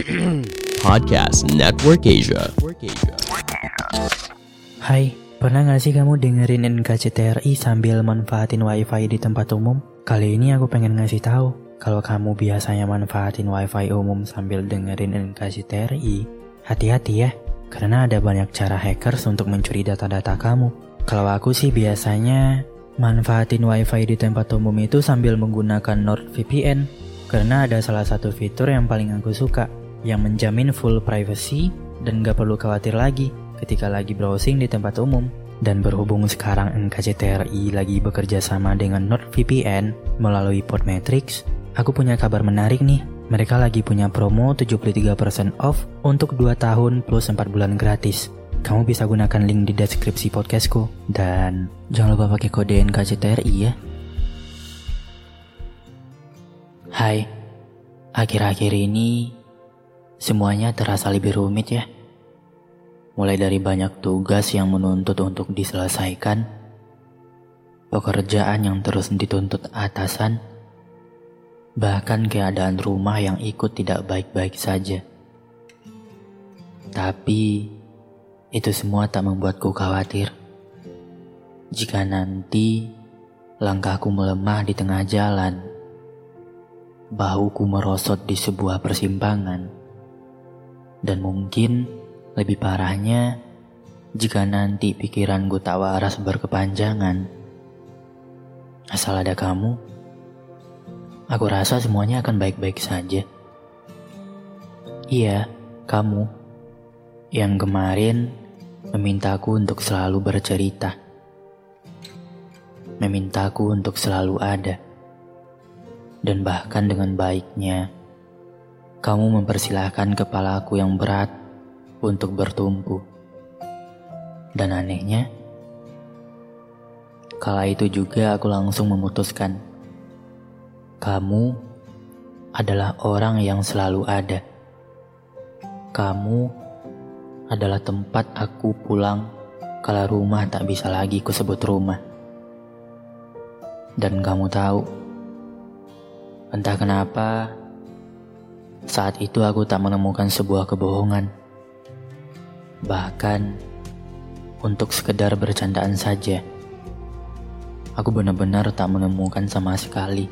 Podcast Network Asia. Hai, pernah gak sih kamu dengerin NKCTRI sambil manfaatin wifi di tempat umum? Kali ini aku pengen ngasih tahu kalau kamu biasanya manfaatin wifi umum sambil dengerin NKCTRI, hati-hati ya, karena ada banyak cara hackers untuk mencuri data-data kamu. Kalau aku sih biasanya manfaatin wifi di tempat umum itu sambil menggunakan NordVPN, karena ada salah satu fitur yang paling aku suka, yang menjamin full privacy dan gak perlu khawatir lagi ketika lagi browsing di tempat umum. Dan berhubung sekarang NKCTRI lagi bekerja sama dengan NordVPN melalui Podmetrics, aku punya kabar menarik nih. Mereka lagi punya promo 73% off untuk 2 tahun plus 4 bulan gratis. Kamu bisa gunakan link di deskripsi podcastku. Dan jangan lupa pakai kode NKCTRI ya. Hai, akhir-akhir ini semuanya terasa lebih rumit ya. Mulai dari banyak tugas yang menuntut untuk diselesaikan, pekerjaan yang terus dituntut atasan, bahkan keadaan rumah yang ikut tidak baik-baik saja. Tapi itu semua tak membuatku khawatir. Jika nanti langkahku melemah di tengah jalan, bahuku merosot di sebuah persimpangan, dan mungkin lebih parahnya, jika nanti pikiranku tak waras berkepanjangan, asal ada kamu, aku rasa semuanya akan baik-baik saja. Iya, kamu yang kemarin memintaku untuk selalu bercerita, memintaku untuk selalu ada, dan bahkan dengan baiknya, kamu mempersilahkan kepalaku yang berat untuk bertumpu. Dan anehnya, kala itu juga aku langsung memutuskan, kamu adalah orang yang selalu ada. Kamu adalah tempat aku pulang kala rumah tak bisa lagi kusebut rumah. Dan kamu tahu, entah kenapa, saat itu aku tak menemukan sebuah kebohongan bahkan untuk sekedar bercandaan saja. Aku benar-benar tak menemukan sama sekali.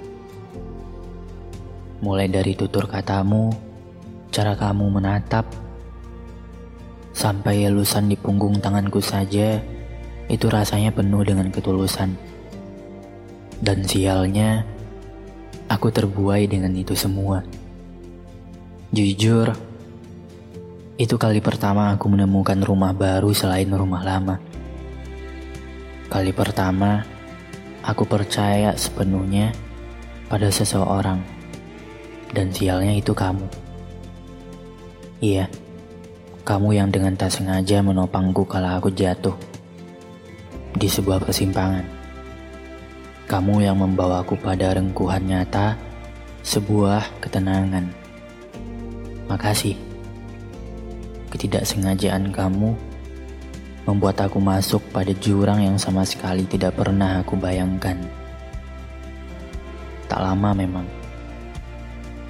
Mulai dari tutur katamu, cara kamu menatap, sampai elusan di punggung tanganku saja, itu rasanya penuh dengan ketulusan. Dan sialnya, aku terbuai dengan itu semua. Jujur, itu kali pertama aku menemukan rumah baru selain rumah lama. Kali pertama, aku percaya sepenuhnya pada seseorang. Dan sialnya itu kamu. Iya, kamu yang dengan tak sengaja menopangku kala aku jatuh di sebuah persimpangan. Kamu yang membawaku pada rengkuhan nyata sebuah ketenangan. Makasih ketidaksengajaan kamu membuat aku masuk pada jurang yang sama sekali tidak pernah aku bayangkan. Tak lama memang.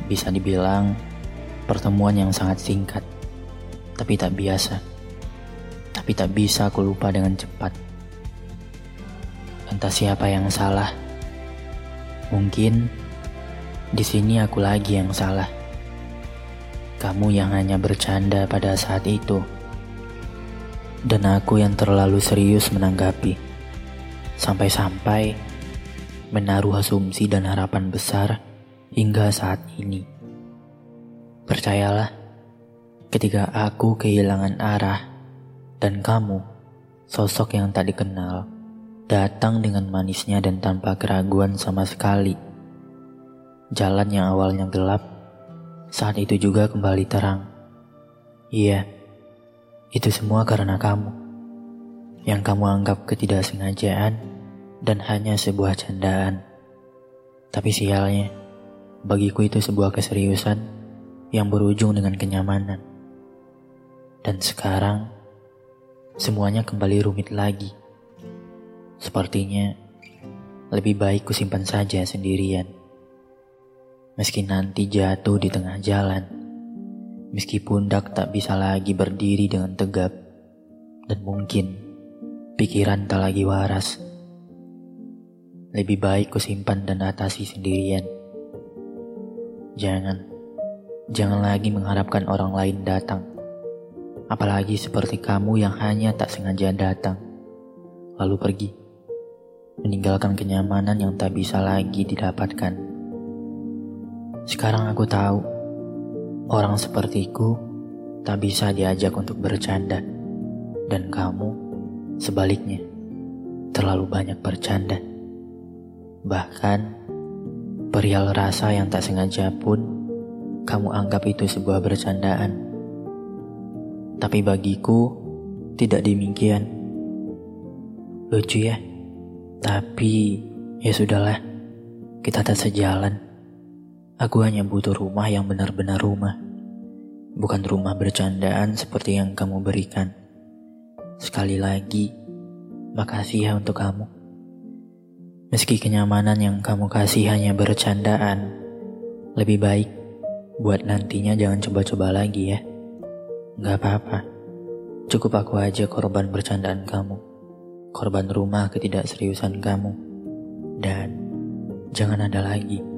Bisa dibilang pertemuan yang sangat singkat, tapi tak biasa. Tapi tak bisa aku lupa dengan cepat. Entah siapa yang salah. Mungkin di sini aku lagi yang salah. Kamu yang hanya bercanda pada saat itu, dan aku yang terlalu serius menanggapi, sampai-sampai menaruh asumsi dan harapan besar hingga saat ini. Percayalah, ketika aku kehilangan arah dan kamu, sosok yang tak dikenal, datang dengan manisnya dan tanpa keraguan sama sekali. Jalan yang awalnya gelap, saat itu juga kembali terang. Iya, itu semua karena kamu. Yang kamu anggap ketidaksengajaan dan hanya sebuah candaan. Tapi sialnya, bagiku itu sebuah keseriusan yang berujung dengan kenyamanan. Dan sekarang, semuanya kembali rumit lagi. Sepertinya, lebih baik kusimpan saja sendirian. Meski nanti jatuh di tengah jalan, meski pundak tak bisa lagi berdiri dengan tegap, dan mungkin pikiran tak lagi waras. Lebih baik kusimpan dan atasi sendirian. Jangan, jangan lagi mengharapkan orang lain datang apalagi seperti kamu yang hanya tak sengaja datang, lalu pergi, meninggalkan kenyamanan yang tak bisa lagi didapatkan. Sekarang aku tahu, orang sepertiku tak bisa diajak untuk bercanda, dan kamu sebaliknya terlalu banyak bercanda. Bahkan, perihal rasa yang tak sengaja pun, kamu anggap itu sebuah bercandaan tapi bagiku tidak demikian. Lucu ya? Tapi ya sudahlah. Kita tak sejalan. Aku hanya butuh rumah yang benar-benar rumah. Bukan rumah bercandaan seperti yang kamu berikan. Sekali lagi, makasih ya untuk kamu. Meski kenyamanan yang kamu kasih hanya bercandaan, lebih baik buat nantinya jangan coba-coba lagi ya. Gak apa-apa. Cukup aku aja korban bercandaan kamu. Korban rumah ketidakseriusan kamu. Dan jangan ada lagi.